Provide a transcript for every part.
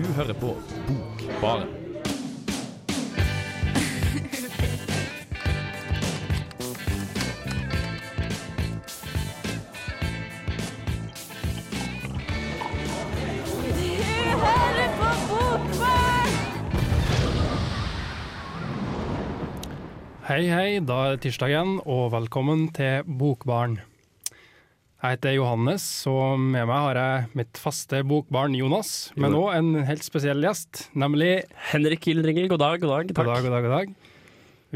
Du hører på Bokbaren. Hei, hei, da er det tirsdag igjen, og velkommen til Bokbarn. Jeg heter Johannes, og med meg har jeg mitt faste bokbarn Jonas, men òg en helt spesiell gjest, nemlig Henrik Hildringel. god dag, god dag. Takk. God dag, god dag, god dag.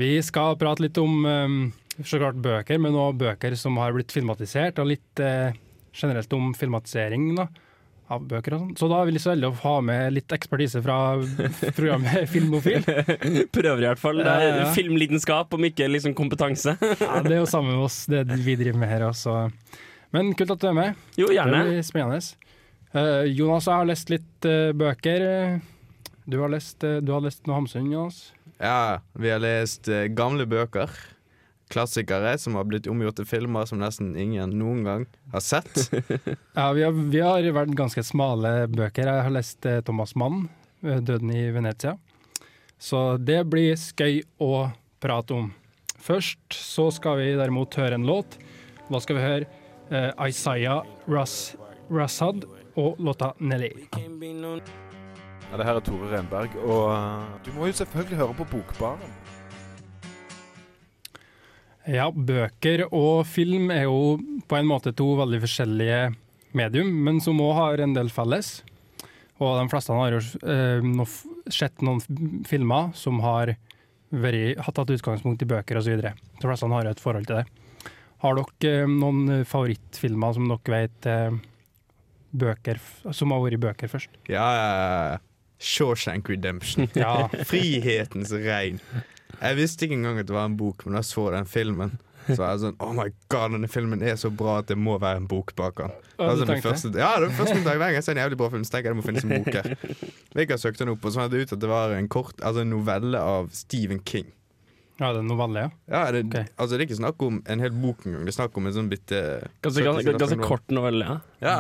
Vi skal prate litt om um, så klart bøker, men òg bøker som har blitt filmatisert, og litt uh, generelt om filmatisering da, av bøker og sånn. Så da vil jeg så veldig ha med litt ekspertise fra programmet Filmofil. Prøver i hvert fall. Det er filmlidenskap, om ikke liksom kompetanse. Ja, det er jo sammen med oss, det vi driver med her også. Men kult at du er med. Jo, Det gjerne. blir spennende. Uh, Jonas, jeg har lest litt uh, bøker. Du har lest, uh, du har lest noe Hamsun, Jonas? Ja, vi har lest eh, gamle bøker. Klassikere som har blitt omgjort til filmer som nesten ingen noen gang har sett. Ja, vi har, vi har vært ganske smale bøker. Jeg har lest eh, Thomas Mann, eh, 'Døden i Venezia'. Så det blir skøy å prate om. Først så skal vi derimot høre en låt. Hva skal vi høre eh, Isaiah Ras Rasad og låta 'Nelly'. Ja, det her er Tore Renberg, og uh, du må jo selvfølgelig høre på Bokbaren. Ja, bøker og film er jo på en måte to veldig forskjellige medium, men som òg har en del felles. Og de fleste har jo eh, sett noen filmer som har, vært, har tatt utgangspunkt i bøker osv. De fleste har jo et forhold til det. Har dere eh, noen favorittfilmer som dere vet eh, bøker, som har vært bøker først? Ja. Shawshank Redemption. Ja, Frihetens regn. Jeg visste ikke engang at det var en bok, men da jeg så den filmen, så var jeg sånn Oh my god, denne filmen er så bra at det må være en bok bak den. Altså, den første, ja, det var første dag hver gang jeg ser en jævlig bra film, så tenker jeg det må finnes en bok her. Vegard søkte den opp, og så fant jeg ut at det var en kort Altså en novelle av Stephen King. Ja det er noe novelle, ja. Ja, det, okay. altså det er ikke snakk om en hel bok engang, det er snakk om en sånn bitte Ganske, ganske, ganske kort novelle, ja. Ja.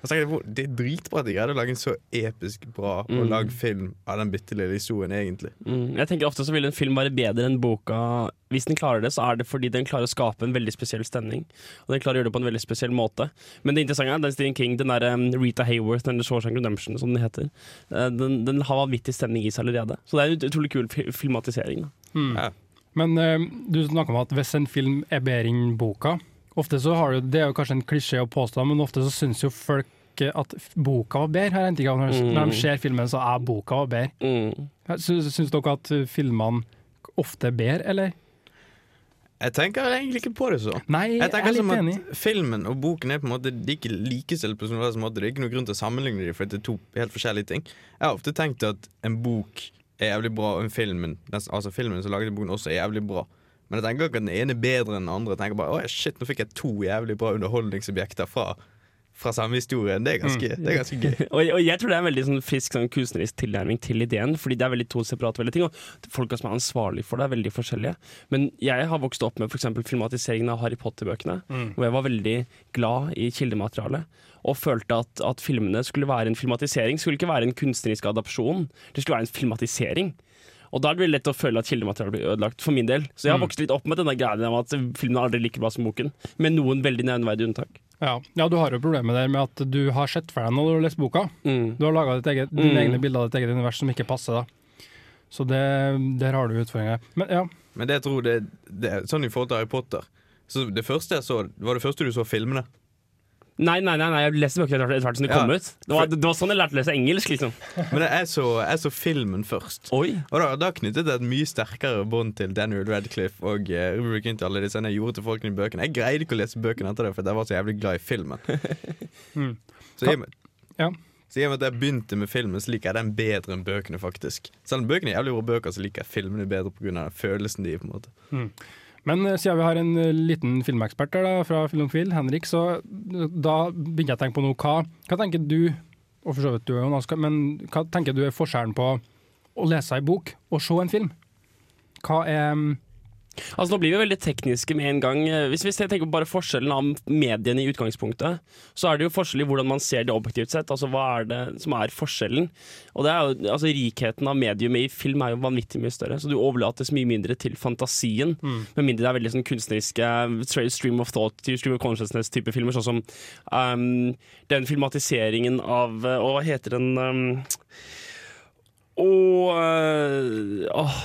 Og så tenker jeg, hvor- Det er dritbra at de greide å lage en så episk bra og Mm. lag film av den bitte lille historien, egentlig. Mm. Jeg tenker Ofte så vil en film være bedre enn boka. Hvis den klarer det, så er det fordi den klarer å skape en veldig spesiell stemning. Og den klarer å gjøre det på en veldig spesiell måte. Men det interessante er den Stephen King, den der um, Rita Hayworth, den Shawshank Redemption, som den heter, eh, den, den har vanvittig stemning i seg allerede. Så det er en utrolig kul fi- filmatisering. Da. Mm. Ja. Men uh, du snakker om at hvis en film er bedre enn boka Ofte så har du, Det er jo kanskje en klisjé å påstå, men ofte så syns jo folk at boka var bedre. Her ikke. Når, Mm. når de ser filmen, så er boka var bedre. Mm. Syns, syns dere at eh, filmene ofte er bedre, eller? Jeg tenker egentlig ikke på det så. Nei, jeg, Jeg tenker er litt enig. Filmen og boken er på en måte De er ikke likestilt på sånn måte. Det er ikke noen grunn til å sammenligne dem, for det er to helt forskjellige ting. Jeg har ofte tenkt at en bok er jævlig bra, og filmen Altså filmen som laget boken, også er jævlig bra. Men jeg tenker ikke at den ene er bedre enn den andre. Jeg tenker bare, Åh, shit, Nå fikk jeg to jævlig bra underholdningsobjekter fra, fra samme historie. Det er ganske, det er ganske gøy. og, og jeg tror det er en veldig sånn frisk sånn kunstnerisk tilnærming til ideen, fordi det er veldig to separate veldig ting. Og folka som er ansvarlige for det, er veldig forskjellige. Men jeg har vokst opp med f.eks. filmatiseringen av Harry Potter-bøkene, Mm. hvor jeg var veldig glad i kildematerialet. Og følte at, at filmene skulle være en filmatisering, skulle ikke være en kunstnerisk adopsjon. Det skulle være en filmatisering. Og da er det lett å føle at kildematerialet blir ødelagt, for min del. Så jeg har Mm. vokst litt opp med denne greia om at filmen er aldri like bra som boken, med noen veldig nevneverdige unntak. Ja. ja, du har jo problemet der med at du har sett for deg når du har lest boka. Mm. Du har laga dine Mm. egne bilder av ditt eget univers som ikke passer. da. Så det, der har du utfordringer. Men ja, Men det jeg tror det, det sånn i forhold til Harry Potter Så Det første jeg så, var det første du så filmene. Nei, nei, nei, nei, jeg leste bøkene etter hvert som de Ja. kom ut. Det var, det var sånn jeg lærte å lese engelsk, liksom. Men jeg så, jeg så filmen først. Oi. Og da, da knyttet jeg et mye sterkere bånd til Daniel Radcliffe og uh, Rubric til alle disse enn jeg gjorde til folkene i bøkene. Jeg greide ikke å lese bøkene etter det, for jeg var så jævlig glad i filmen. Mm. Så i og med, Ja. så i og med at jeg begynte med filmen, så liker jeg den bedre enn bøkene, faktisk. Selv om bøkene er jævlig gode bøker, så liker jeg filmene bedre pga. følelsen de gir. på en måte Men eh, siden vi har en eh, liten filmekspert der da, fra Filmfil, Henrik, så eh, da begynner jeg å tenke på noe. Hva, hva tenker du, og for så vidt du Jonas, norsk, men hva tenker du er forskjellen på å lese ei bok og se en film? Hva er mm, Altså Nå blir vi veldig tekniske med en gang. Eh, Hvis vi tenker på bare forskjellen av mediene i utgangspunktet, så er det jo forskjell i hvordan man ser det objektivt sett. Altså Hva er det som er forskjellen? Og det er jo, altså Rikheten av mediumet i film er jo vanvittig mye større, så du overlates mye mindre til fantasien. Med mindre det er veldig sånn kunstneriske stream of thought, stream of consciousness-type filmer, sånn som um, den filmatiseringen av uh, Hva heter den um, Og åh,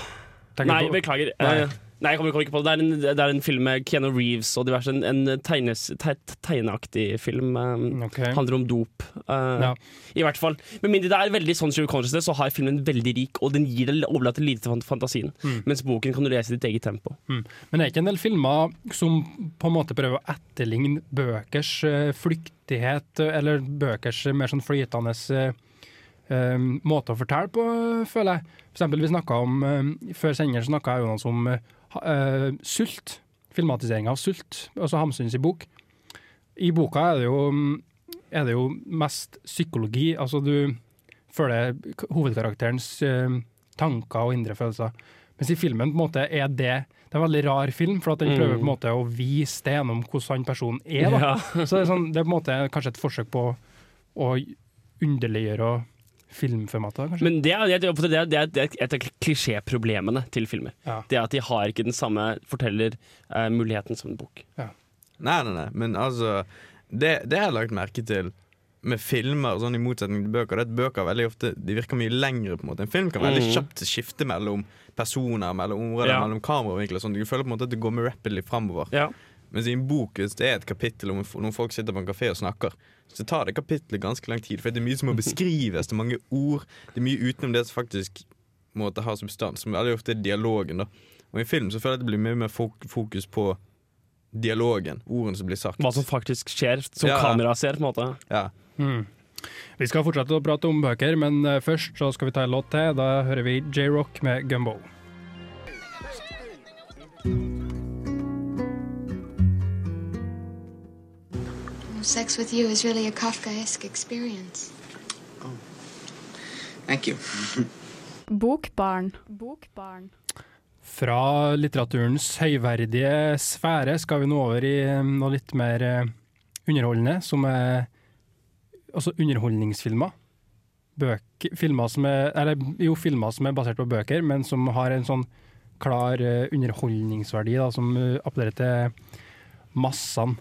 Nei, beklager. Nei. Nei, jeg kommer kommer ikke på det. Det er, en, det er en film med Keanu Reeves og diverse. En, en tegnes, te, tegneaktig film. Um, Ok. Handler om dop. Uh, Ja. I hvert fall. Med mindre det er veldig sånn Consciousness, så har filmen veldig rik, og den gir deg overlater lite til fantasien. Mm. Mens boken kan du lese i ditt eget tempo. Mm. Men det er ikke en del filmer som på en måte prøver å etterligne bøkers eh, flyktighet, eller bøkers mer sånn flytende eh, måte å fortelle på, føler jeg. For eksempel, vi om, Før sendingen snakka Jonas om eh, sult. Filmatisering av sult, altså Hamsuns i bok. I boka er det jo, mm, er det jo mest psykologi. Altså du føler hovedkarakterens uh, tanker og indre følelser. Mens i filmen på en måte er det Det er en veldig rar film, for at den Mm. prøver på en måte å vise det gjennom hvordan han personen er. Da. Ja. Så det er, sånn, det er på en måte kanskje et forsøk på å underliggjøre filmformatet. kanskje. Men det er, det, er, det, er, det er et av klisjéproblemene til filmer. Ja. Det er at de har ikke den samme fortellermuligheten som en bok. Nei, nei, nei, men altså Det, det har jeg lagt merke til med filmer, sånn i motsetning til bøker. Det er at bøker veldig ofte De virker mye lengre. på en måte En film kan veldig Mhm. kjapt skifte mellom personer, mellom områder, Ja. mellom kameravinkler. Sånn. Du føler på en måte at det går mer rapidly framover. Ja. Mens i en bok, hvis det er et kapittel om noen folk sitter på en kafé og snakker, så tar det kapittelet ganske lang tid. For det er mye som må beskrives, det er mange ord. Det er mye utenom det som faktisk måtte ha substans. Som veldig ofte er dialogen. da Og i film så føler jeg at det blir mye mer fokus på dialogen, ordene som blir sagt. Hva som faktisk skjer, som Ja. kamera ser. på en måte Ja. Mm. Vi skal fortsette å prate om bøker, men eh, først så skal vi ta en låt til. Da hører vi J-Rock med Gumbo. Sex with you is really a Kafkaesque experience. Thank you. Bokbarn. Bokbarn. Fra litteraturens høyverdige sfære skal vi nå over i eh, noe litt mer eh, underholdende, som er altså underholdningsfilmer. Bøk, filmer som er, eller jo, filmer som er basert på bøker, men som har en sånn klar eh, underholdningsverdi, da, som eh, appellerer til massene.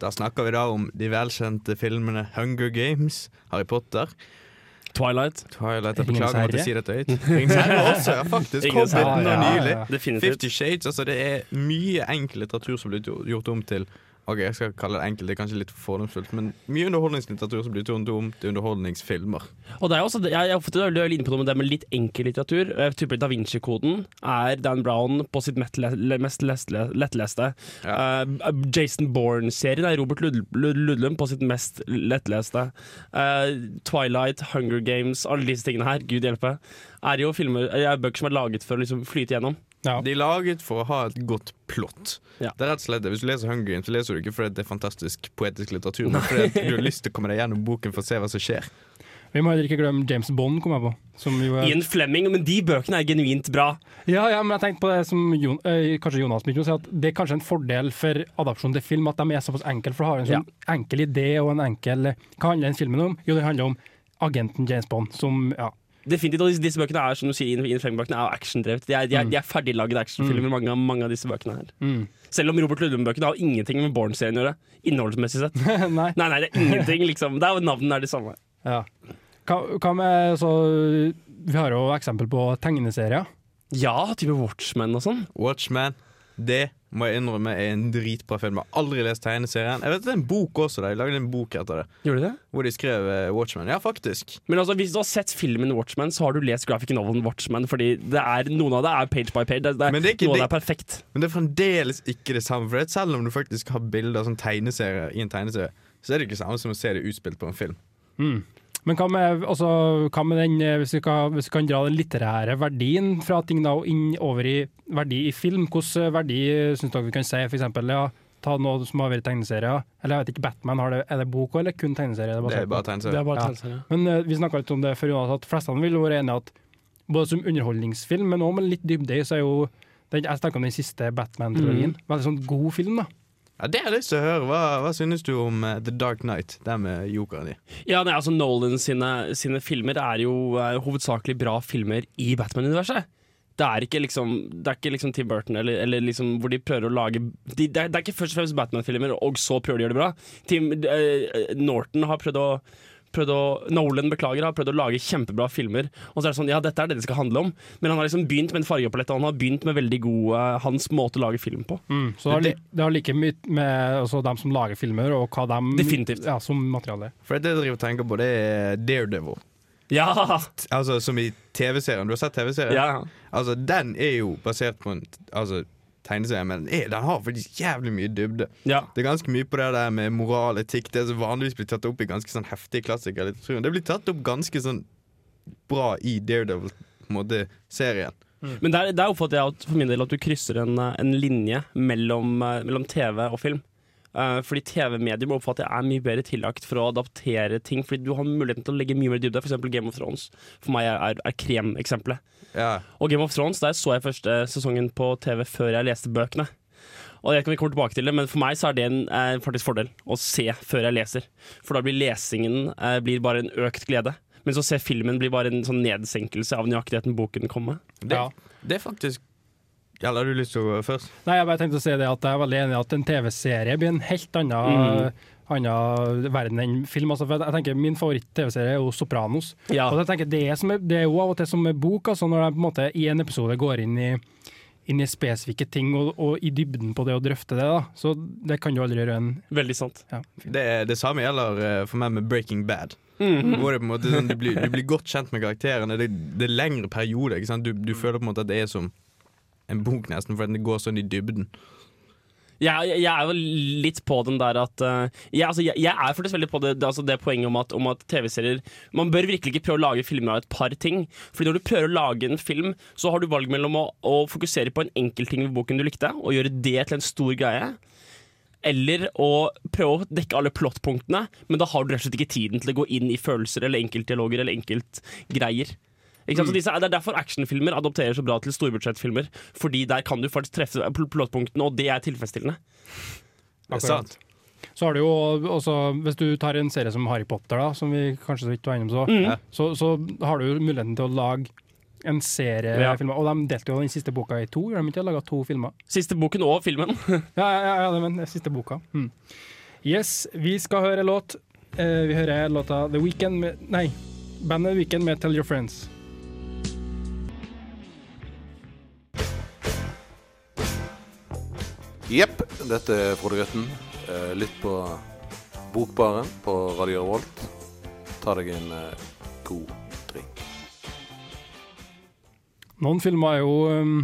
Da snakker vi da om de velkjente filmene Hunger Games, Harry Potter, Twilight. Twilight Jeg beklager å måtte herre. si dette høyt. Ringenes herre også, ja, faktisk. Nylig. Fifty Shades. Altså, det er mye enkel litteratur som blir gjort om til Ok, jeg skal kalle det enkelt, det er kanskje litt fordomsfullt, men mye underholdningslitteratur som blir turnet om til underholdningsfilmer. Og det er også, jeg er ofte veldig inne på noe med det med litt enkel litteratur. Typer Da Vinci-koden er Dan Brown på sitt mest lettleste. Ja. Uh, Jason Bourne-serien er Robert Lud Lud Ludlum på sitt mest lettleste. Uh, Twilight, Hunger Games, alle disse tingene her, gud hjelpe, er jo filmer, er bøker som er laget for å liksom flyte gjennom. Ja. De er laget for å ha et godt plott. Ja. Det er rett og slett. Hvis du leser Hunger Games, så leser du ikke fordi det er fantastisk poetisk litteratur, men fordi du har lyst til å komme deg gjennom boken for å se hva som skjer. Vi må heller ikke glemme James Bond, kom jeg på. Som jo er Ian Fleming, men de bøkene er genuint bra. Ja, ja, men jeg tenkte på det som Jon, eh, kanskje Jonas begynte å si, at det er kanskje en fordel for adopsjon til film at de er såpass enkle, for de har en sånn enkel idé og en enkel Hva handler den filmen om? Jo, det handler om agenten James Bond, som ja. Definitivt, og disse, disse bøkene er som du sier, Ian Fleming-bøkene er actiondrevet. De er, de er, de er ferdiglagde actionfilmer, mange, av- mange av disse bøkene her. Mm. Selv om Robert Ludlum-bøkene har ingenting med Born-serien å gjøre, innholdsmessig sett. Nei. Nei, nei, det er ingenting, liksom. Det er Navnene er de samme. Ja. Hva, hva med så Vi har jo eksempel på tegneserier. Ja, type Watchmen og sånn. Watchman, det må jeg innrømme er en dritbra film. Jeg har aldri lest tegneserien. Jeg vet det er en bok også, da. de lagde en bok etter det. Gjorde de det? Hvor de skrev uh, Watchman. Ja, faktisk. Men altså, hvis du har sett filmen Watchmen, så har du lest graphic novelen Watchmen, fordi det er, noen av det er page by page. Det, det, Men det er ikke- noe av det- er perfekt. Men det er fremdeles ikke det samme. For det selv om du faktisk har bilder som sånn tegneserier i en tegneserie, så er det ikke det samme som å se det utspilt på en film. Mm. Men hva med, også, hva med den, eh, hvis vi, kan, hvis vi kan dra den litterære verdien fra ting da, og inn over i verdi i film, hvilken verdi syns dere vi kan si? Eksempel, ja, ta noe som har vært tegneserier. Eller jeg vet ikke, Batman, har det, er det bok eller kun tegneserie? Det er bare Det tegneserie. er bare Ja. tegneserier. Men uh, vi snakka litt om det før, Jonas, at flestene vil være enige at både som underholdningsfilm, men òg med litt dybde i, så er jo Den, jeg snakker om den siste Batman-trilogien. Mm. Veldig sånn god film, da. Ja, Det har jeg lyst til å høre. Hva, hva synes du om uh, The Dark Knight? Der med jokeren i. Ja, nei, altså Nolan sine, sine filmer er jo eh, hovedsakelig bra filmer i Batman-universet. Det er ikke liksom Det er ikke liksom Tim Burton eller, eller liksom hvor de prøver å lage de, det, er, det er ikke først og fremst Batman-filmer, og så prøver de å gjøre det bra. Tim uh, Norton har prøvd å prøvd å, Nolan beklager, har prøvd å lage kjempebra filmer. Og så er det sånn, ja, dette er det det skal handle om. Men han har liksom begynt med en fargepalett, og han har begynt med veldig god uh, hans måte å lage film på. Mm. Så det har, li, det har like mye med altså, dem som lager filmer, og hva de Definitivt. Ja, som materiale. For det jeg driver og tenker på, det er Daredevil. Ja! Altså Som i TV-serien. Du har sett TV-serien? ja. Altså Den er jo basert på en altså, tegneserie, men den, den har faktisk jævlig mye dybde. ja. Det er ganske mye på det der med moral, etikk, det som vanligvis blir tatt opp i ganske sånn heftige klassikere. Det blir tatt opp ganske sånn bra i Daredevil, på en måte, serien. Men der, der oppfatter jeg at, for min del at du krysser en, eh, en linje mellom, eh, mellom TV og film. Eh, fordi TV-medium oppfatter jeg er mye bedre tillagt for å adaptere ting. Fordi du har muligheten til å legge mye mer dybde. For eksempel Game of Thrones for meg er, er, kremeksempelet. Ja. Og Game of Thrones der så jeg første sesongen på TV før jeg leste bøkene. Og jeg kan komme vi kommer tilbake til det, Men for meg så er det en eh, faktisk fordel å se før jeg leser. For da blir lesingen eh, blir bare en økt glede. Mens å se filmen blir bare en sånn nedsenkelse av nøyaktigheten boken kommer med. Det, Ja. det er faktisk Eller har du lyst til å gå først? Nei, jeg bare tenkte å si det at jeg er veldig enig i at en TV-serie blir en helt annen, annen verden enn film. Altså, for jeg tenker Min favoritt-TV-serie er jo Sopranos. Ja. Og jeg tenker det er, som er, det er jo av og til som med bok, altså når de på en måte i en episode går inn i, inn i spesifikke ting og, og i dybden på det å drøfte det. da. Så det kan du aldri gjøre en Veldig sant. ja. Det, det samme gjelder eh, for meg med Breaking Bad. Mm. Hvor det på en måte sånn, du, blir, du blir godt kjent med karakterene. Det, det er lengre perioder. Ikke sant? Du, du føler på en måte at det er som en bok, nesten, for den går sånn i dybden. Jeg, jeg er jo litt på den der at uh, jeg, altså, jeg, jeg er faktisk veldig på det, det, altså det poenget om at, at TV-serier Man bør virkelig ikke prøve å lage filmer av et par ting. Fordi når du prøver å lage en film, så har du valg mellom å, å fokusere på en enkeltting ved boken du likte, og gjøre det til en stor greie. Eller å prøve å dekke alle plottpunktene, men da har du rett og slett ikke tiden til å gå inn i følelser eller enkeltdialoger eller enkeltgreier. Ikke sant? Så disse, det er derfor actionfilmer adopterer så bra til storbudsjettfilmer. Fordi der kan du faktisk treffe pl- plottpunktene, og det er tilfredsstillende. Akkurat. Så har du jo også, Hvis du tar en serie som Harry Potter, da, som vi kanskje så vidt var innom, så, Mm. så, så har du jo muligheten til å lage en serie Ja. filmer. Og de delte jo den siste boka i to, gjør de ikke? Laga to filmer. Siste boken og filmen. Ja, ja, ja, ja men siste boka. Mm. Yes, vi skal høre låt. Eh, vi hører låta The Weekend med Nei, bandet The Weekend med Tell Your Friends. Jepp, dette er Frode Grøtten. Eh, Litt på Bokbaren på Radio Revolt. Ta deg en eh, god drink. Noen filmer er jo um,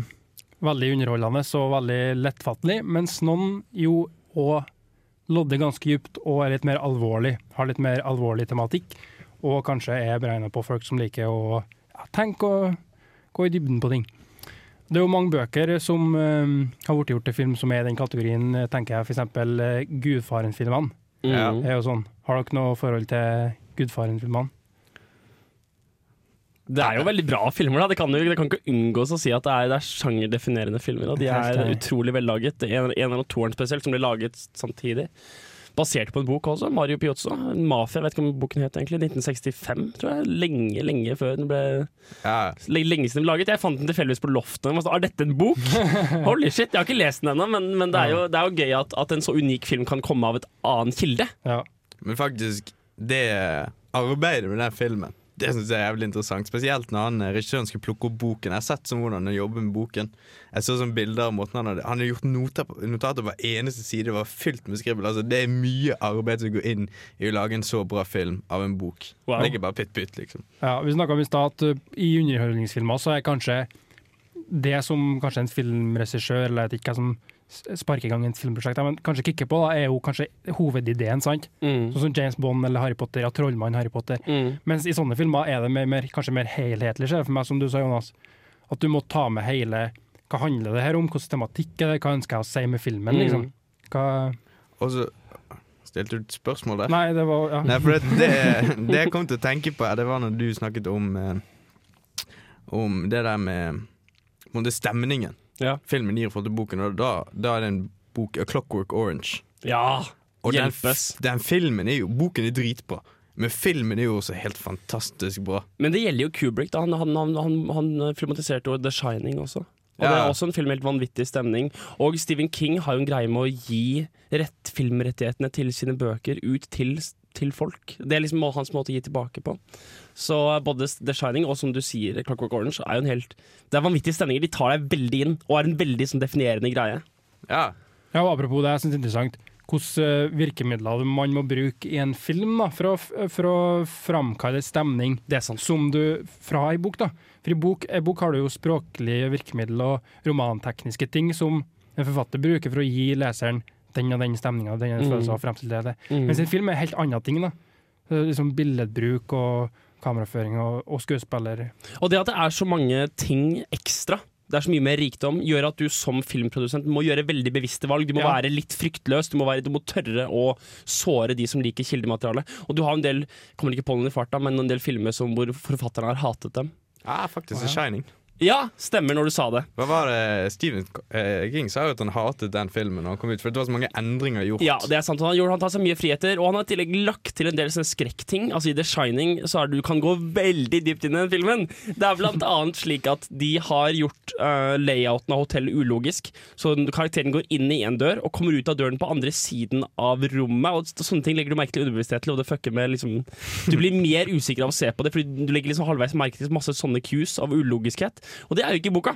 veldig underholdende og veldig lettfattelig, mens noen jo òg lodder ganske dypt og er litt mer alvorlig. Har litt mer alvorlig tematikk, og kanskje er beregna på folk som liker å ja, tenke og gå i dybden på ting. Det er jo mange bøker som um, har blitt gjort til film som er i den kategorien, eh, tenker jeg f.eks. Uh, Gudfaren-filmene. Mm. Er jo sånn. Har dere noe forhold til Gudfaren-filmene? Det er jo veldig bra filmer. da Det kan jo det kan ikke unngås å si at det er, det er sjangerdefinerende filmer. Da. de er utrolig vellaget. En, en av toeren spesielt, som ble laget samtidig. Basert på en bok også. Mario Piozzo. En Mafia, jeg vet ikke om boken het egentlig. 1965, tror jeg. Lenge, lenge før den ble Ja. le- Lenge siden den ble laget. Jeg fant den tilfeldigvis på loftet. Jeg sånn, Er dette en bok? Holy shit, Jeg har ikke lest den ennå, men, men det, er jo, det er jo gøy at, at en så unik film kan komme av et annen kilde. Ja. Men faktisk, det arbeidet med den filmen Det synes jeg er jævlig interessant. Spesielt når han eh, regissøren skulle plukke opp boken. Jeg har sett sånn hvordan han jobber med boken. Jeg så sånn bilder av måten Han hadde Han hadde gjort noter på, notater på hver eneste side. Det var fylt med skribbel. Altså, det er mye arbeid som går inn i å lage en så bra film av en bok. Wow. Det er ikke bare pytt-pytt, liksom. Ja, Vi snakka om i stad at uh, i underholdningsfilmer så er kanskje det som kanskje en filmregissør eller jeg vet ikke hva som s- sparker i gang et filmprosjekt, men kanskje kikke på, da, er jo kanskje hovedideen. sant? Mm. Sånn som James Bond eller Harry Potter, ja, Trollmann Harry Potter. Mm. Mens i sånne filmer er det mer, mer, kanskje mer helhetlig, ser for meg, som du sa, Jonas. At du må ta med hele Hva handler det her om? Hvilken tematikk er det? Hva ønsker jeg å si med filmen? liksom? Mm. Hva Og så stilte du et spørsmål der. Nei, det var ja. Nei, for det, det, det jeg kom til å tenke på, det var når du snakket om eh, Om det der med Om det stemningen. Ja. filmen gir forhold til boken. Og da, da er det en bok, A Clockwork Orange. Ja! Og den, Hjelpes. den filmen er jo Boken er dritbra, men filmen er jo også helt fantastisk bra. Men det gjelder jo Kubrick. Da. Han, han, han, han, han filmatiserte jo The Shining også. Og Det er også en film med helt vanvittig stemning. Og Stephen King har jo en greie med å gi rett filmrettighetene til sine bøker ut til, til folk. Det er liksom hans måte å gi tilbake på. Så både The Shining og som du sier, Clockwork Orange er jo en helt Det er vanvittige stemninger. De tar deg veldig inn, og er en veldig sånn, definerende greie. Ja, Ja, og Apropos det, jeg synes det er interessant hvilke eh, virkemidler man må bruke i en film da, for, å, for å framkalle stemning Det er sant. som du fra ei bok. da. For i bok, i bok har du jo språklige virkemidler og romantekniske ting som en forfatter bruker for å gi leseren den og den stemninga, den Mm. følelsen og fremstille det. Mm. Mens en film er helt andre ting. da. Liksom billedbruk og kameraføring og, og skuespiller. Og det at det er så mange ting ekstra, det er så mye mer rikdom, gjør at du som filmprodusent må gjøre veldig bevisste valg. Du må Ja. være litt fryktløs, du må, være, du må tørre å såre de som liker kildemateriale. Og du har en del, kommer ikke på noen i farta, men en del filmer som hvor forfatterne har hatet dem. ja faktisk The Shining. Ja, stemmer når du sa det. Hva var det Stephen eh, King sa jo at han hatet den filmen når han kom ut, for det var så mange endringer gjort. Ja, det er sant. Han gjorde, han tar seg mye friheter, og han har i tillegg lagt til en del sånne skrekkting. Altså I The Shining så er du kan gå veldig dypt inn i den filmen. Det er blant annet slik at de har gjort uh, layouten av hotellet ulogisk. Så karakteren går inn i en dør og kommer ut av døren på andre siden av rommet. Og sånne ting legger du merke til underbevisstheten, og det fucker med liksom Du blir mer usikker av å se på det, fordi du legger liksom halvveis merke til masse sånne cues av ulogiskhet. Og det er jo ikke i boka.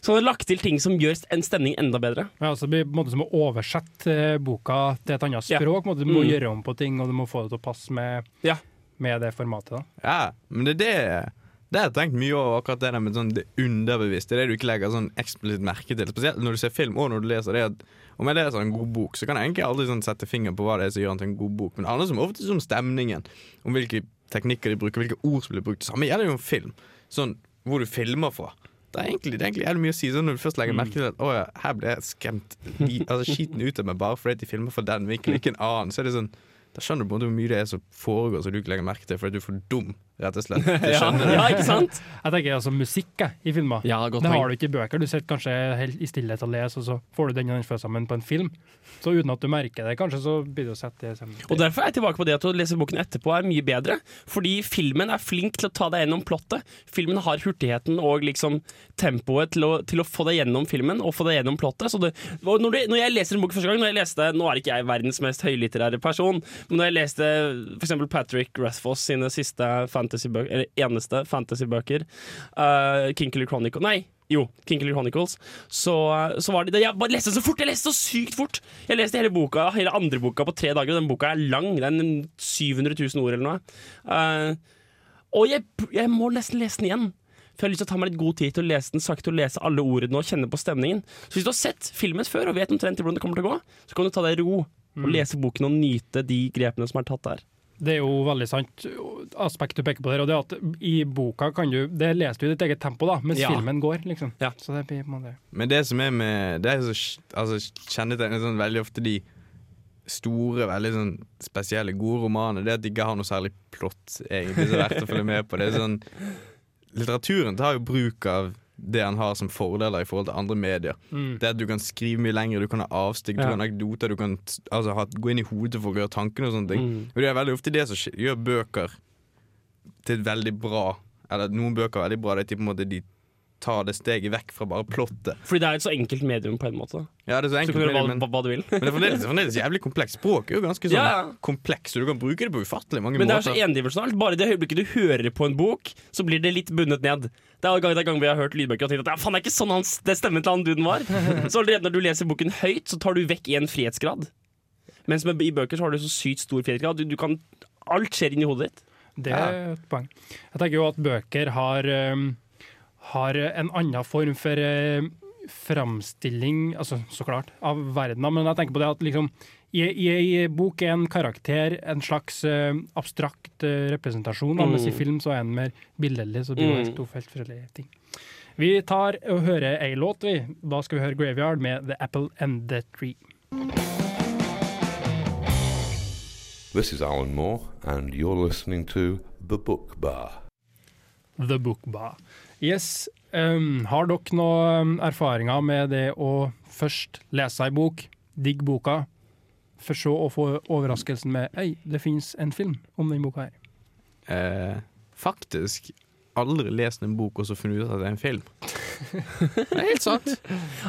Så han har lagt til ting som gjør en stemning enda bedre. Ja, altså det blir på en måte som å oversette eh, boka til et annet Ja. språk. på en måte. Du må Mm. gjøre om på ting, og du må få det til å passe med, Ja. med det formatet. da. Ja, men det er det det har jeg tenkt mye over, akkurat det der med sånn det underbevisste. Det det du ikke legger sånn eksplisitt merke til. Spesielt når du ser film og når du leser det. At om jeg leser en god bok, så kan jeg egentlig aldri sånn sette fingeren på hva det er som gjør den til en god bok. Men det handler som ofte om stemningen, om hvilke teknikker de bruker, hvilke ord som blir brukt. Det samme gjelder jo en film. Sånn hvor du filmer fra. Det er egentlig, det er egentlig jævlig mye å si. Sånn når du først legger merke til at å ja, her ble jeg skremt li- altså, skiten ut av meg bare fordi de filmer fra den vinkelen, ikke en annen. Så er det sånn Da skjønner du på en måte hvor mye det er som foregår som du ikke legger merke til fordi du er for dum, rett og slett. Du skjønner det. ja ikke sant? Jeg tenker altså musikk jeg, i filmer. Ja, godt det poeng. har du ikke i bøker. Du sitter kanskje helt i stillhet og leser, og så får du den og den følelsen men på en film. Så uten at du merker det, kanskje, så blir det å sette det sammen. Og Derfor er jeg tilbake på det at å lese boken etterpå er mye bedre. Fordi filmen er flink til å ta deg gjennom plottet. Filmen har hurtigheten og liksom tempoet til å, til å få deg gjennom filmen og få deg gjennom plottet. Så det, når, du, når jeg leser en bok første gang når jeg leste, Nå er ikke jeg verdens mest høylitterære person, men når jeg leste f.eks. Patrick Rathfoss sine siste fantasybøker, eller eneste fantasybøker, uh, Kinkley Chronicle Nei, jo, Kinkley Chronicles. Så, så var det, Jeg bare leste så fort! Jeg leste så sykt fort! Jeg leste hele boka, hele andre boka på tre dager, og den boka er lang. Det er 700 000 ord eller noe. Uh, og jeg, jeg må nesten lese den igjen. For jeg har lyst til å ta meg litt god tid til å lese den sakte og lese alle ordene og kjenne på stemningen. Så hvis du har sett filmen før og vet omtrent hvordan det kommer til å gå, så kan du ta deg ro og lese boken og nyte de grepene som er tatt der. Det er jo veldig sant aspekt du peker på der, og det er at i boka kan du Det leser du i ditt eget tempo, da, mens Ja. filmen går, liksom. Ja. Så det blir på en måte Men det som er med Det er så altså, kjennetegnet sånn veldig ofte de store, veldig sånn spesielle, gode romaner, det at de ikke har noe særlig plott, egentlig, som er verdt å følge med på. Det er sånn Litteraturen tar jo bruk av det han har som fordeler i forhold til andre medier. Mm. Det at du kan skrive mye lenger, du kan ha avstikk, du kan ha anekdoter, du kan altså, ha, gå inn i hodet for å gjøre tankene og sånne ting. Mm. Og det er veldig ofte det som gjør bøker til veldig bra Eller noen bøker er veldig bra, det er på en måte de tar det steget vekk fra bare plottet. Fordi det er et så enkelt medium på en måte. Ja, det er så Så enkelt du kan gjøre med hva, du vil. men det er fremdeles, fremdeles jævlig komplekst. Språk er jo ganske sånn Ja, ja. komplekst, så du kan bruke det på ufattelig mange måter. Men det er så måter. endimensjonalt. Bare i det øyeblikket du hører på en bok, så blir det litt bundet ned. Det er gang det er gang vi har hørt lydbøker og tenkt at ja, faen, det er ikke sånn hans, det stemmen til han duden var. Så allerede når du leser boken høyt, så tar du vekk en frihetsgrad. Mens med, i bøker så har du så sykt stor frihetsgrad. Du, du kan, alt skjer inni hodet ditt. Det er et poeng. Jeg tenker jo at bøker har, um, har en annen form for uh, framstilling, altså så klart, av verden. Men jeg tenker på det at liksom i, i i bok er en karakter en slags uh, abstrakt uh, representasjon, mm. mens i Mm. film så er en mer billedlig. Så det blir jo Mm. to helt forskjellige ting. Vi tar og hører ei låt, vi. Da skal vi høre 'Graveyard' med 'The Apple and the Tree'. This is Alan Moore, and you're listening to The Book Bar. The Book Bar. Yes, Um, har dere noen erfaringer med det å først lese ei bok, digge boka, for så å få overraskelsen med Øy, det finnes en film om den boka her. Eh, faktisk aldri lest en bok og så funnet ut at det er en film. Det er helt sant.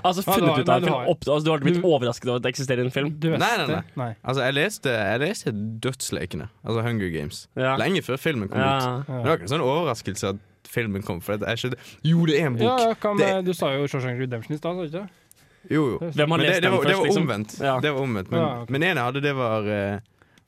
Altså funnet ut av en film opp, altså, Du har blitt overrasket over at det eksisterer en film? Du vet Nei, nei, nei. Altså, jeg leste, jeg leste Dødslekene, altså Hunger Games, Ja. lenge før filmen kom Ja. ut. Men det var ikke en sånn overraskelse at filmen kom. For jeg skjønte, jo, det er en bok! ja, kan, Det- du sa jo Shawshank Redemption i stad, sa du ikke? Jo, jo. Det, det, var, var liksom? omvendt. Ja. Det var omvendt Men, Ja, okay. men en jeg hadde, det var uh,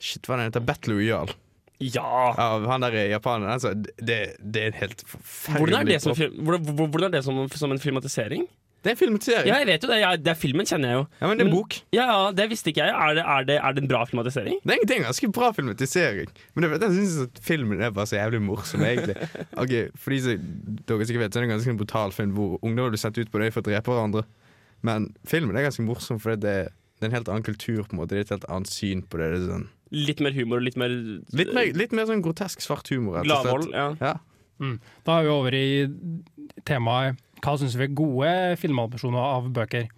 Shit, hva er heter? Battle Royale. Ja! Av han der japaneren. Altså, det, det er en helt forferdelig Hvordan er det som, film, hvordan hvordan er det som, som en filmatisering? Det er en filmatisering. Ja, jeg vet jo det. Ja, det er filmen kjenner jeg jo. Ja, men det er en Men- bok. Ja, ja, Det visste ikke jeg. Er det, er det, er det en bra filmatisering? Det er det er en ganske bra filmatisering. Men det, jeg syns at filmen er bare så jævlig morsom, egentlig. Ok, For de som dere sikkert vet, så er det en ganske brutal film hvor ungdommer blir sendt ut på det for å drepe hverandre. Men filmen er ganske morsom, for det er, det er en helt annen kultur. på en måte Det er et helt annet syn på det. det er sånn, Litt mer humor og litt mer litt, mer, litt mer sånn grotesk svart humor. rett og slett. Gladvold. Ja. Ja. Da er vi over i temaet hva syns vi er gode filmadopsjoner av bøker.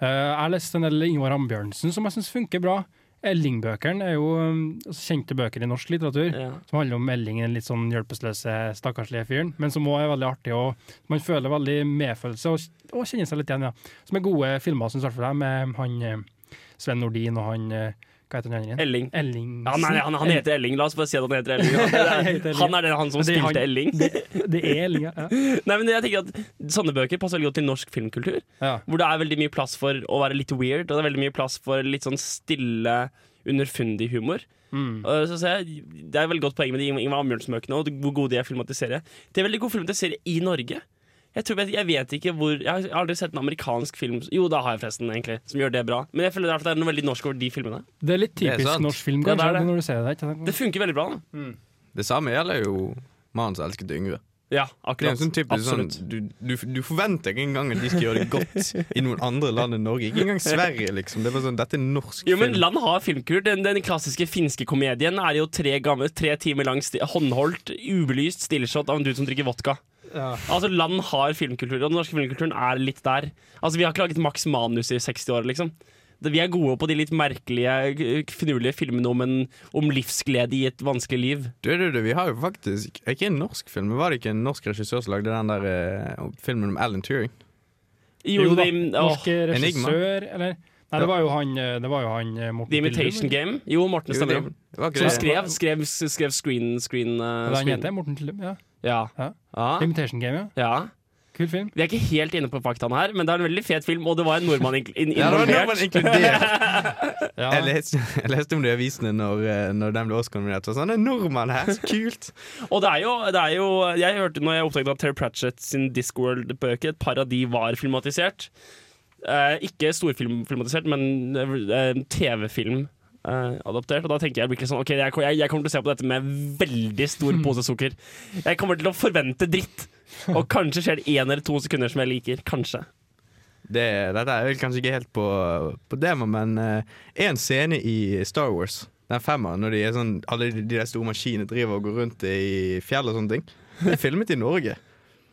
Eh, jeg har lest en del Ingvar Ambjørnsen som jeg syns funker bra. Elling-bøkene er jo um, altså kjente bøker i norsk litteratur. Ja. Som handler om Elling, den litt sånn hjelpeløse, stakkarslige fyren. Men som òg er veldig artig, og man føler veldig medfølelse og, og kjenner seg litt igjen. ja. Som er gode filmer, syns i hvert fall jeg, med han eh, Sven Nordin og han eh, Hva heter han andre igjen? Elling. Ellingsen. Ja, nei, han, han heter Elling. La oss bare si at han heter Elling. Han, er, Elling. han er han som det spilte Elling. Det, det er Elling, ja. ja. Nei, men jeg tenker at Sånne bøker passer veldig godt til norsk filmkultur. ja. Hvor det er veldig mye plass for å være litt weird, og det er veldig mye plass for litt sånn stille, underfundig humor. Mm. Så jeg, det er et veldig godt poeng med de Ingvar Ambjørnsen-bøkene og hvor gode de er å filmatisere. Det er veldig god filmatisere i Norge. Jeg, tror, jeg, vet ikke hvor Jeg har aldri sett en amerikansk film Jo, da har jeg forresten, egentlig, som gjør det bra. Men jeg føler det er noe veldig norsk over de filmene. Det er litt er typisk norsk film, Ja, det det. når du ser det. Det funker veldig bra. da Det samme gjelder jo mannen som elsket Yngve. Ja, Det er akkurat. sånn typisk sånn, du, du, du forventer ikke engang at de skal gjøre det godt i noen andre land enn Norge. Ikke engang Sverige, liksom. Det er bare sånn, Dette er norsk Jo, men. Land har filmkultur. Den, den klassiske finske komedien er jo tre, gamle, tre timer lang, håndholdt, ubelyst stilleshot av en dude som drikker vodka. Altså, Land har filmkultur, og den norske filmkulturen er litt der. Altså, Vi har ikke laget maks Manus i 60 år, liksom. Vi er gode på de litt merkelige, finurlige filmene om, en, om livsglede i et vanskelig liv. Du, du, du, vi har jo faktisk Ikke en norsk film, var det ikke en norsk regissør som lagde den der eh, filmen om Alan Turing? Jo, da, de, åh, norsk regissør, eller? Nei, det var jo han, eh, det var jo han eh, Morten The Imitation Game. Jo, Morten stemmer. jo. Som skrev, skrev, skrev screen, screen, uh, er han screen. heter? Morten Tillum, ja. Ja. Ja. Ja. Imitation Game, ja. ja. Kul film. Vi er ikke helt inne på faktaene her, men det er en veldig fet film, og det var en nordmann in in Ja, det var involvert. nordmann inkludert. Ja. Jeg, leste, jeg leste om det i avisene når, eh, når den ble Oscar-nominert. og Sånn, det er nordmann her, så kult! Og det er jo, det er jo Jeg hørte når jeg oppdaget at Terry Pratchett sin Discworld-bøke, et par av de var filmatisert. Eh, ikke storfilmatisert, men eh, TV-film. Eh, adoptert, og da tenker jeg sånn Ok, jeg, jeg, jeg kommer til å se på dette med veldig stor pose sukker. Jeg kommer til å forvente dritt. Og kanskje skjer det én eller to sekunder som jeg liker. Kanskje. Det, dette er vel kanskje ikke helt på, på demo, men én en scene i Star Wars, den femmeren, når de er sånn, alle de, de der store maskinene driver og går rundt i fjell og sånne ting, det er filmet i Norge.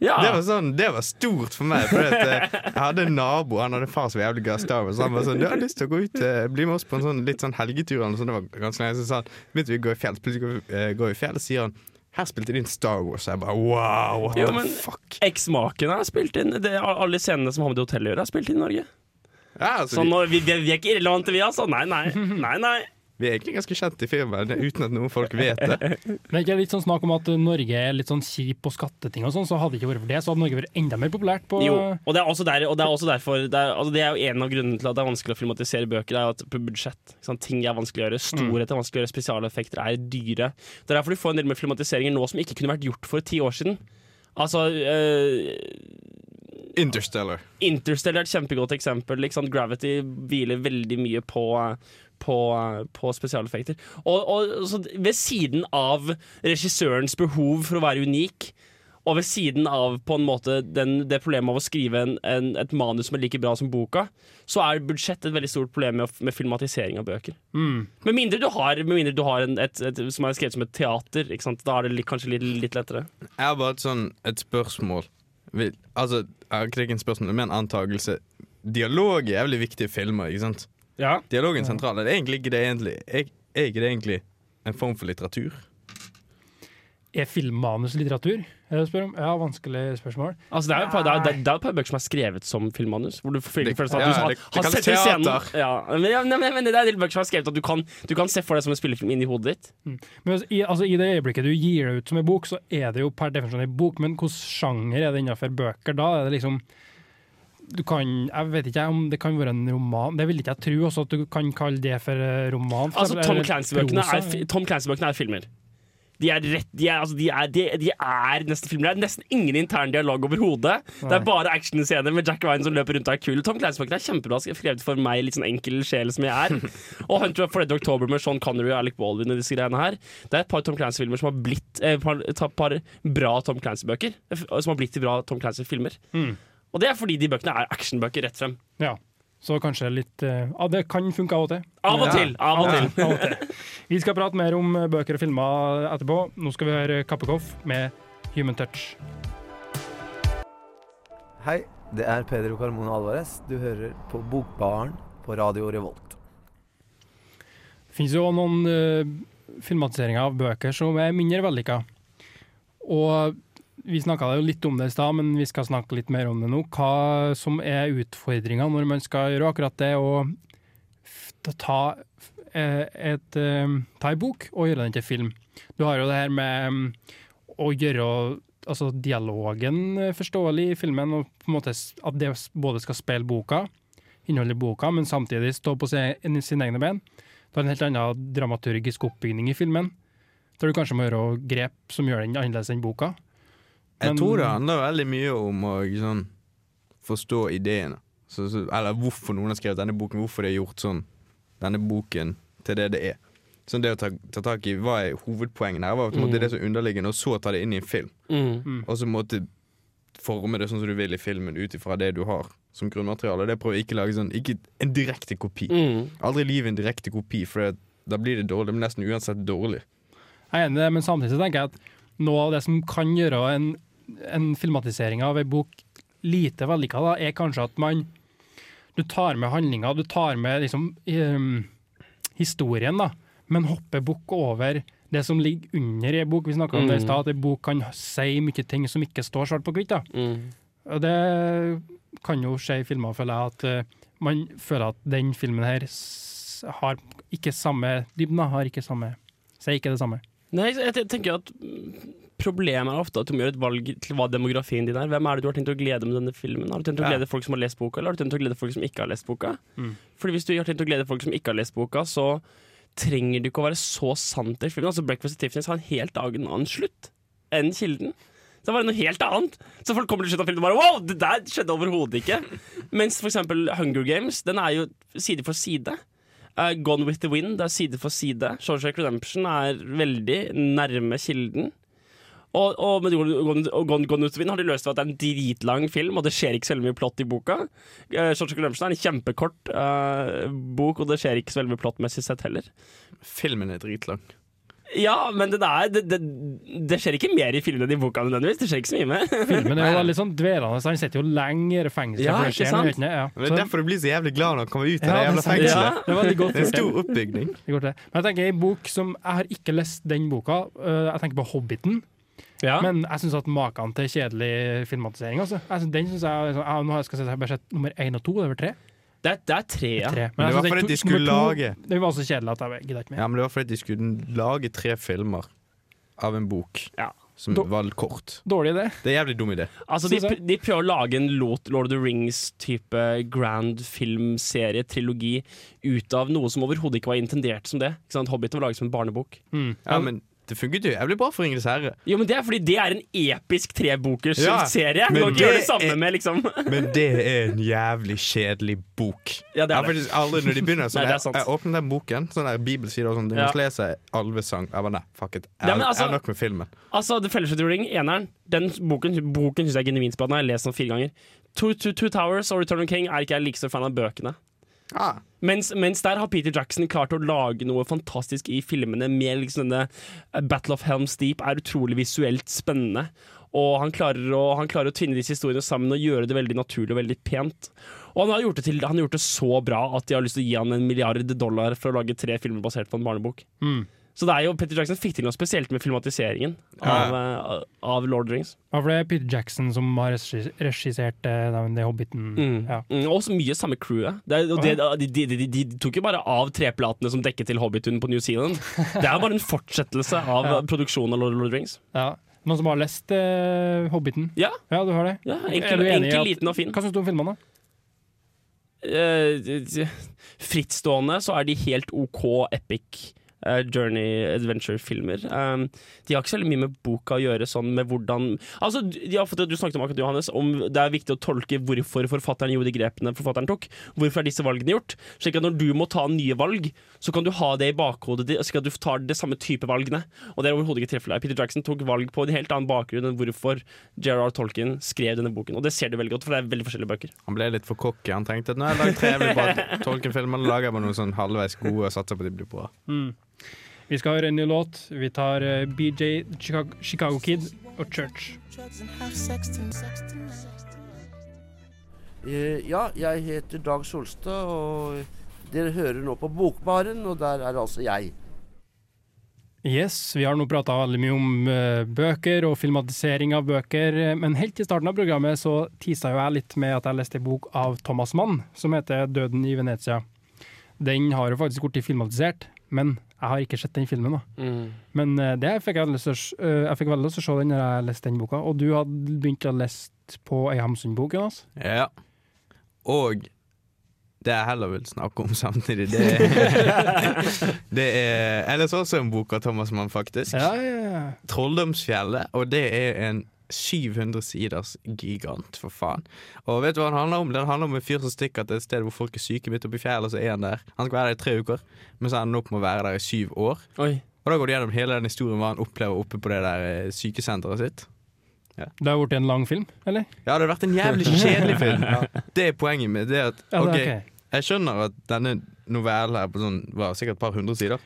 Ja. Det var, sånn, det var stort for meg. For at, eh, jeg hadde en nabo Han hadde far som var jævlig glad i Star Wars. Så han var sånn, du har lyst til å gå ut eh, bli med oss på en sånn, litt sånn helgetur. Noe. Det var ganske lenge Så sa han begynte vi å gå i fjell. Plutselig går vi, eh, i fjell, og sier han her spilte de inn Star Wars. Jeg bare wow, what Jo, the fuck. Eksmaken har spilt inn. Det, alle scenene som har med det hotellet å gjøre, har spilt inn i Norge. Ja, altså, Så vi, vi, vi er ikke irrelevante, vi, altså. Nei, nei. nei, nei. Vi er egentlig ganske kjent i firmaet uten at noen folk vet det. Men ikke litt sånn snakk om at eh, Norge er litt sånn kjip på skatteting og sånn, så hadde det ikke vært for det, så hadde Norge vært enda mer populært på Jo, og det er også, der, og det er også derfor det er, altså det er jo en av grunnene til at det er vanskelig å filmatisere bøker. Det er at på budsjett. Ting er vanskelig å gjøre. Storhet er vanskelig å gjøre. Spesialeffekter er dyre. Det er derfor du får en del med filmatiseringer nå som ikke kunne vært gjort for ti år siden. Altså eh, Interstellar. Interstellar er et kjempegodt eksempel. Gravity hviler veldig mye på, på, på spesialeffekter. Og, og så ved siden av regissørens behov for å være unik, og ved siden av på en måte den, det problemet av å skrive en, en, et manus som er like bra som boka, så er budsjett et veldig stort problem med, med filmatisering av bøker. mm. Med mindre du har, med mindre du har en, et, et, som er skrevet som et teater, ikke sant? da er det litt, kanskje litt, litt lettere. Jeg har bare et, sånn, et spørsmål vil, Altså, jeg har ikke et spørsmål, men en antakelse. Dialog er veldig viktig i filmer, ikke sant? Ja. Dialogen sentral. Er egentlig ikke det egentlig Er, er ikke det egentlig en form for litteratur? Er filmmanus litteratur? Jeg det om? Ja, vanskelig spørsmål. Altså, det er jo et par- det er- det er- det er et par bøker som er skrevet som filmmanus. Hvor du får Det- følelsen at du har, det- det har sett en scene. teater. Ja, men, ja, men, men det er en del bøker som er skrevet at du kan, du kan se for deg som en spillefilm inni hodet ditt. Men altså, i, altså, I det øyeblikket du gir det ut som en bok, så er det jo per definisjon en bok, men hvilken sjanger er det innenfor bøker da? Er det liksom kan, Jeg vet ikke om det kan være en roman. Det vil ikke jeg tro også at du kan kalle det for eh, roman. for Altså, Tom Clancy-bøkene er, Tom Clancy-bøkene er filmer. De er, rett, de, er, altså, de, er, de, de er nesten filmer. Det er nesten ingen intern dialog overhodet. Det er bare actionscener med Jack Ryan som løper rundt og er kul. Tom Clancy-bøkene er kjempebra skrevet for meg, litt sånn enkel sjel som jeg er. Og Hunter of Fred October med Sean Connery og Alec Baldwin og disse greiene her. Det er et par Tom Clancy-filmer som har blitt eh, par, par bra Tom Clancy-bøker. Som har blitt til bra Tom Clancy-filmer. Mm. Og det er fordi de bøkene er actionbøker rett frem. Ja. Så kanskje litt eh, Ja, det kan funke av og til. Av og Ja. til! Av og til. Ja, av og til. Vi skal prate mer om eh, bøker og filmer etterpå. Nå skal vi høre Kappekoff med Human Touch. Hei, det er Pedro Carmona Alvarez. Du hører på Bokbaren på Radio Revolt. Det finnes jo noen uh, filmatiseringer av bøker som er mindre vellykka. Og vi snakka jo litt om det i stad, men vi skal snakke litt mer om det nå. Hva som er utfordringa når man skal gjøre akkurat det å ta, eh, et, eh, ta en bok og gjøre den til film. Du har jo det her med mm, å gjøre altså, dialogen forståelig i filmen, og på en måte at det både skal spille boka, innholdet i boka, men samtidig stå på sine, sine egne ben. Det er en helt annen dramaturgisk oppbygning i filmen, der du kanskje må gjøre grep som gjør den annerledes enn boka. Jeg Men- tror det handler veldig mye om å sånn, forstå ideene. Så, så, eller hvorfor noen har skrevet denne boken, hvorfor det har gjort sånn. Denne boken til det det er. Sånn det å ta, ta tak i hva er hovedpoenget her, var på en måte Mm. det som er underliggende, og så ta det inn i en film. Mm. Og så måtte forme det sånn som du vil i filmen ut ifra det du har som grunnmateriale. Det prøver ikke å lage sånn Ikke en direkte kopi. Mm. Aldri i livet en direkte kopi, for det, da blir det dårlig. Blir nesten uansett dårlig. Jeg er enig men samtidig så tenker jeg at noe av det som kan gjøre en, en filmatisering av en bok lite vellykka, er kanskje at man Du tar med handlinga, du tar med liksom um, historien, da, men hopper bukk over det som ligger under ei bok. Vi snakka om det i Mm. stad, at ei bok kan si mye ting som ikke står svart på hvitt. Mm. Og det kan jo skje i filmer, føler jeg, at uh, man føler at den filmen her har ikke samme dybden, har ikke samme Sier ikke det samme. Nei, jeg tenker at Problemet er ofte at du må gjøre et valg til hva demografien din er. Hvem er det du har tenkt å glede med denne filmen? Har du tenkt å glede folk som har lest boka, eller har du tenkt å glede folk som ikke har lest boka? Mm. Fordi Hvis du har tenkt å glede folk som ikke har lest boka, så trenger du ikke å være så sant i filmen. Altså Breakfast at Tiffany's har en helt annen slutt enn Kilden. Så det var noe helt annet. Så folk kommer til slutten av filmen og bare Wow, det der skjedde overhodet ikke. Mens for eksempel Hunger Games, den er jo side for side. Uh, Gone with the Wind det er side for side. Shawshank Redemption er veldig nærme kilden. Og, og med Gone, Gone, Gone, with the Wind har de løst ved at det er en dritlang film, og det skjer ikke så veldig mye plott i boka. Uh, Shawshank Redemption er en kjempekort uh, bok, og det skjer ikke så veldig mye plottmessig sett heller. Filmen er dritlang. Ja, men det, der, det, det, det skjer ikke mer i filmen enn i boka nødvendigvis. Det skjer ikke så mye med. Filmen er jo litt sånn dvelende, så han sitter jo lenger i fengsel. Ja, ikke sant? Uten. Ja. Men Det Så- er derfor du blir så jævlig glad når han kommer ut av Ja, det det jævla fengselet. Ja. Det er godt Det er en stor oppbygning. Det godt det. Men jeg tenker en bok som Jeg har ikke lest den boka. øh, Jeg tenker på Hobbiten. Ja. Men jeg syns at maken til kjedelig filmatisering altså. jeg synes, Den synes jeg, sånn- jeg, Nå har jeg skal si, jeg bare sett nummer én og to. Det er vel tre? Det, er, det er tre, ja. tre. Men det var fordi de skulle to, lage Den var så kjedelig at jeg gidder ikke mer. Ja, men det var fordi de skulle lage tre filmer av en bok Ja. som var kort. Dårlig idé. Det er jævlig dum idé. Altså, de, de prøver å lage en Lord of the Rings-type grand filmserie, trilogi, ut av noe som overhodet ikke var intendert som det. Ikke sant? Hobbiten var laget som en barnebok. Mm. Ja, men det funket jo jævlig bra for Ringenes herre. Jo, men Det er fordi det er en episk trebokers Ja, serie. men det det er- med, liksom. Men det er en jævlig kjedelig bok. Ja, det Jeg er det. faktisk aldri, når de begynner sånn Nei, jeg, jeg åpner den boken, sånn der bibelside og sånn, du Ja. må lese alvesang. Jeg bare nei, fuck it. Jeg, Ja, altså- jeg er nok med filmen. Altså, The Fellowship of the Ring, eneren, den boken, boken syns jeg er genuint spennende. Jeg har lest den fire ganger. Two, Two, Two Towers og Return of King er ikke jeg like stor fan av bøkene. Ah. Mens, mens der har Peter Jackson klart å lage noe fantastisk i filmene med liksom denne eh, Battle of Helm's Deep er utrolig visuelt spennende. Og han klarer, å, han klarer å tvinne disse historiene sammen og gjøre det veldig naturlig og veldig pent. Og han har gjort det, til, han har gjort det så bra at de har lyst til å gi han en milliard dollar for å lage tre filmer basert på en barnebok. Mm. Så det er jo, Petter Jackson fikk til noe spesielt med filmatiseringen av, eh, av Lord of the Rings. Ja, for det er Peter Jackson som har regissert uh, The Hobbiten. Mm. Ja. Mm, og også mye samme crewet. Det er, og det, de, de, de, de, de tok jo bare av treplatene som dekket til Hobbiten på New Zealand. Det er jo bare en fortsettelse av Ja. produksjonen av Lord of the Rings. Ja. Noen som har lest uh, Hobbiten? Ja. Ja, du har det? Ja, Er enkel, du enig enkel at- liten og fin. Hva syns du om filmene, da? Eh, frittstående så er de helt OK epic eh, journey adventure-filmer. Um, de har ikke så veldig mye med boka å gjøre, sånn med hvordan Altså, de har fått, Du snakket om akkurat Johannes, om det er viktig å tolke hvorfor forfatteren gjorde de grepene forfatteren tok. Hvorfor er disse valgene gjort? Slik at når du må ta nye valg, så kan du ha det i bakhodet ditt, slik at du tar det samme type valgene. Og det er overhodet ikke tilfellet. Peter Jackson tok valg på en helt annen bakgrunn enn hvorfor J.R.R. Tolkien skrev denne boken. Og det ser du veldig godt, for det er veldig forskjellige bøker. Han ble litt for cocky. Han tenkte at nå har jeg lagd tre jeg vil bare Tolkien-filmer, lager jeg bare noen sånn halvveis gode og satser på at de blir bra. Mm. Vi skal høre en ny låt. Vi tar eh, BJ Chicago, Chicago Kid og Church. Eh, ja, jeg heter Dag Solstad, og dere hører nå på Bokbaren, og der er altså jeg. Yes, vi har nå prata veldig mye om eh, bøker og filmatisering av bøker, men helt i starten av programmet så tisa jo jeg litt med at jeg leste en bok av Thomas Mann som heter 'Døden i Venezia'. Den har jo faktisk blitt filmatisert, men jeg har ikke sett den filmen. da. Men uh, det fikk jeg, lyst til eh, jeg fikk veldig lyst til å se den når jeg leste den boka. Og du hadde begynt å lese på ei Hamsun-bok, Jonas? Ja. Og det jeg heller vil snakke om samtidig, det er, det er Jeg leser også en bok av Thomas Mann, faktisk. Ja, ja, ja. 'Trolldomsfjellet', og det er en 700 siders gigant, for faen. Og vet du hva den handler om? Den handler om en fyr som stikker til et sted hvor folk er syke midt oppi fjellet, og så er han der. Han skal være der i tre uker, men så ender han opp med å være der i syv år. Oi. Og da går du gjennom hele den historien hva han opplever oppe på det der eh, sykesenteret sitt. Det har blitt en lang film, eller? Ja, det har vært en jævlig kjedelig film. Det er poenget med det at Ja, er ok. Jeg skjønner at denne novellen her på sånn, var sikkert et par hundre sider.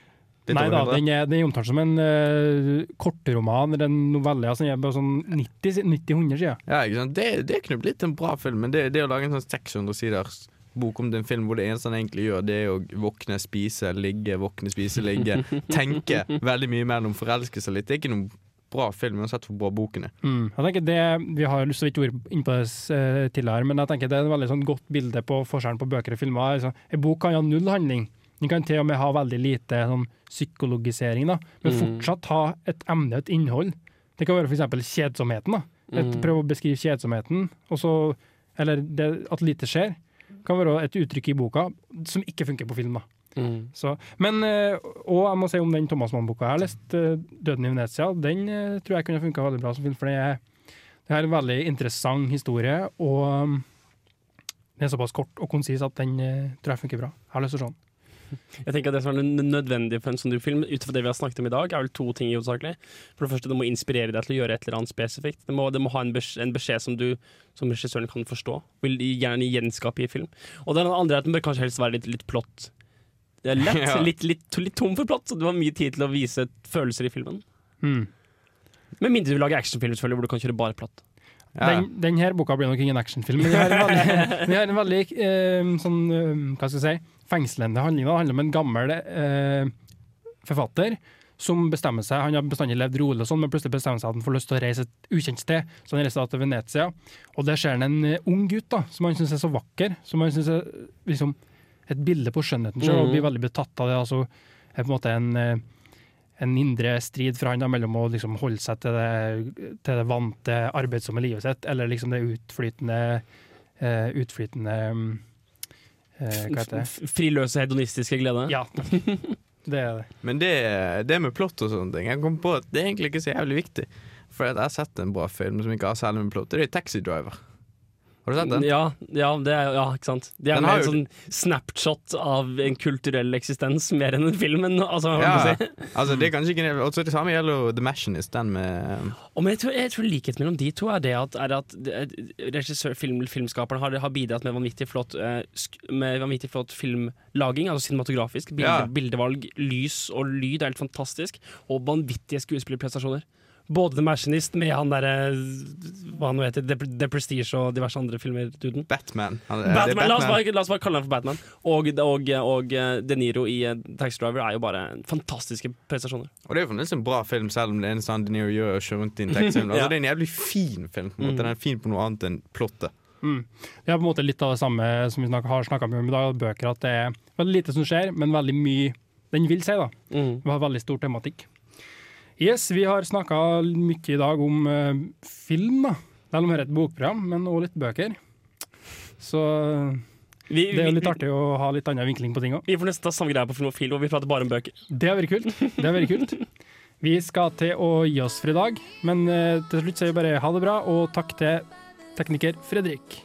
Nei da, den er, den er omtalt som en uh, kortroman eller en novelle. Altså, den er bare sånn 90-100 sider. Ja, ikke sant? Det, det kunne blitt en bra film, men det, det å lage en sånn 600 siders bok om det er en film hvor det eneste han egentlig gjør, det er å våkne, spise, ligge, våkne, spise, ligge. Tenke veldig mye mellom forelske seg litt. Det er ikke noen bra film uansett hvor bra boken er. Mm. Jeg tenker det, Vi har så vidt vært inne på det uh, tidligere, men jeg tenker det er et veldig sånn godt bilde på forskjellen på bøker og filmer. Altså, en bok kan ha null handling. Den kan til og med ha veldig lite sånn, psykologisering, da, men Mm. fortsatt ha et emne, et innhold. Det kan være f.eks. kjedsomheten. da. Et, Mm. Prøve å beskrive kjedsomheten, og så, eller det, at lite skjer. Kan være et uttrykk i boka som ikke funker på film. da. Mm. Så, men, eh, og jeg må si om den Thomas Mann-boka jeg har lest, eh, 'Døden i Venezia', den eh, tror jeg kunne funka veldig bra som film. For det er, det er en veldig interessant historie, og um, den er såpass kort og konsis at den tror jeg funker bra. Jeg har lyst til å se den. Jeg tenker at Det som er nødvendig for en sånn film, ut fra det vi har snakket om i dag, er vel to ting hovedsakelig. For det første, det må inspirere deg til å gjøre et eller annet spesifikt. Det må, det må ha en beskjed, en beskjed som du som regissøren kan forstå. Vil gjerne gjenskape i film. Og det andre er at den bør kanskje helst være litt, litt plott. Det er lett, Ja. litt, litt, litt tom for plott, så du har mye tid til å vise følelser i filmen. Mm. Med mindre du lager actionfilm selvfølgelig, hvor du kan kjøre bare plott. Den, den her boka blir nok ingen actionfilm, men vi har en veldig, har en veldig eh, sånn, eh, hva skal jeg si, fengslende handling. Det handler om en gammel eh, forfatter som bestemmer seg, Han har bestandig levd rolig, og sånn, men plutselig bestemmer seg at han får lyst til å reise et ukjent sted. Så han reiser til Venezia, og der ser han en eh, ung gutt da, som han syns er så vakker. Som han synes er liksom, et bilde på skjønnheten sjøl, og Mhm. blir veldig betatt av det. altså er på en måte en, eh, en indre strid for han da, mellom å liksom holde seg til det, til det vante, arbeidsomme livet sitt, eller liksom det utflytende uh, utflytende eh, Hva heter det? Friløse hedonistiske glede. Ja, det er det. Men det, det med plott og sånne ting Jeg kom på at det er egentlig ikke så jævlig viktig. For jeg har sett en bra film som ikke har særlig med plott. Det er Taxi Driver. Har du sett den? Ja, ja, det er, ja, ikke sant. Det er mer en sånn snapshot av en kulturell eksistens mer enn en film. Altså, Ja, altså det er kanskje ikke Også det samme gjelder jo The Machinist, den med Og men jeg tror, jeg tror likheten mellom de to er det at, er at regissør, film, filmskaperne har, har bidratt med vanvittig flott, eh, med vanvittig flott filmlaging, altså cinematografisk. Bilde. Bildevalg, lys og lyd er helt fantastisk. Og vanvittige skuespillerprestasjoner. Både The Machinist med han derre Hva han nå heter, The, The Prestige og diverse andre filmer. Duden. Batman. Han, Batman. er La, oss bare, la oss bare kalle ham for Batman. Og, og, og eh, De Niro i Tax Taxi Driver er jo bare fantastiske prestasjoner. Og det er jo fremdeles en bra film, selv om det eneste han De Niro gjør, er å kjøre rundt i en taxifilm. Altså, Ja. Det er en jævlig fin film. på en måte Mm. Den er fin på noe annet enn plottet. Mm. Det er på en måte litt av det samme som vi snak- har snakka om i dag, bøker, at det er veldig lite som skjer, men veldig mye den vil si. da. Mm. Vi har veldig stor tematikk. Yes, vi har snakka mye i dag om eh, film, da. Selv om det er et bokprogram, men også litt bøker. Så Vi, det er jo litt artig å ha litt annen vinkling på ting òg. vi får nesten ta samme greie på Filmofil, og vi prater bare om bøker. Det har vært kult. Det har vært kult. Vi skal til å gi oss for i dag, men eh, til slutt sier vi bare ha det bra, og takk til tekniker Fredrik.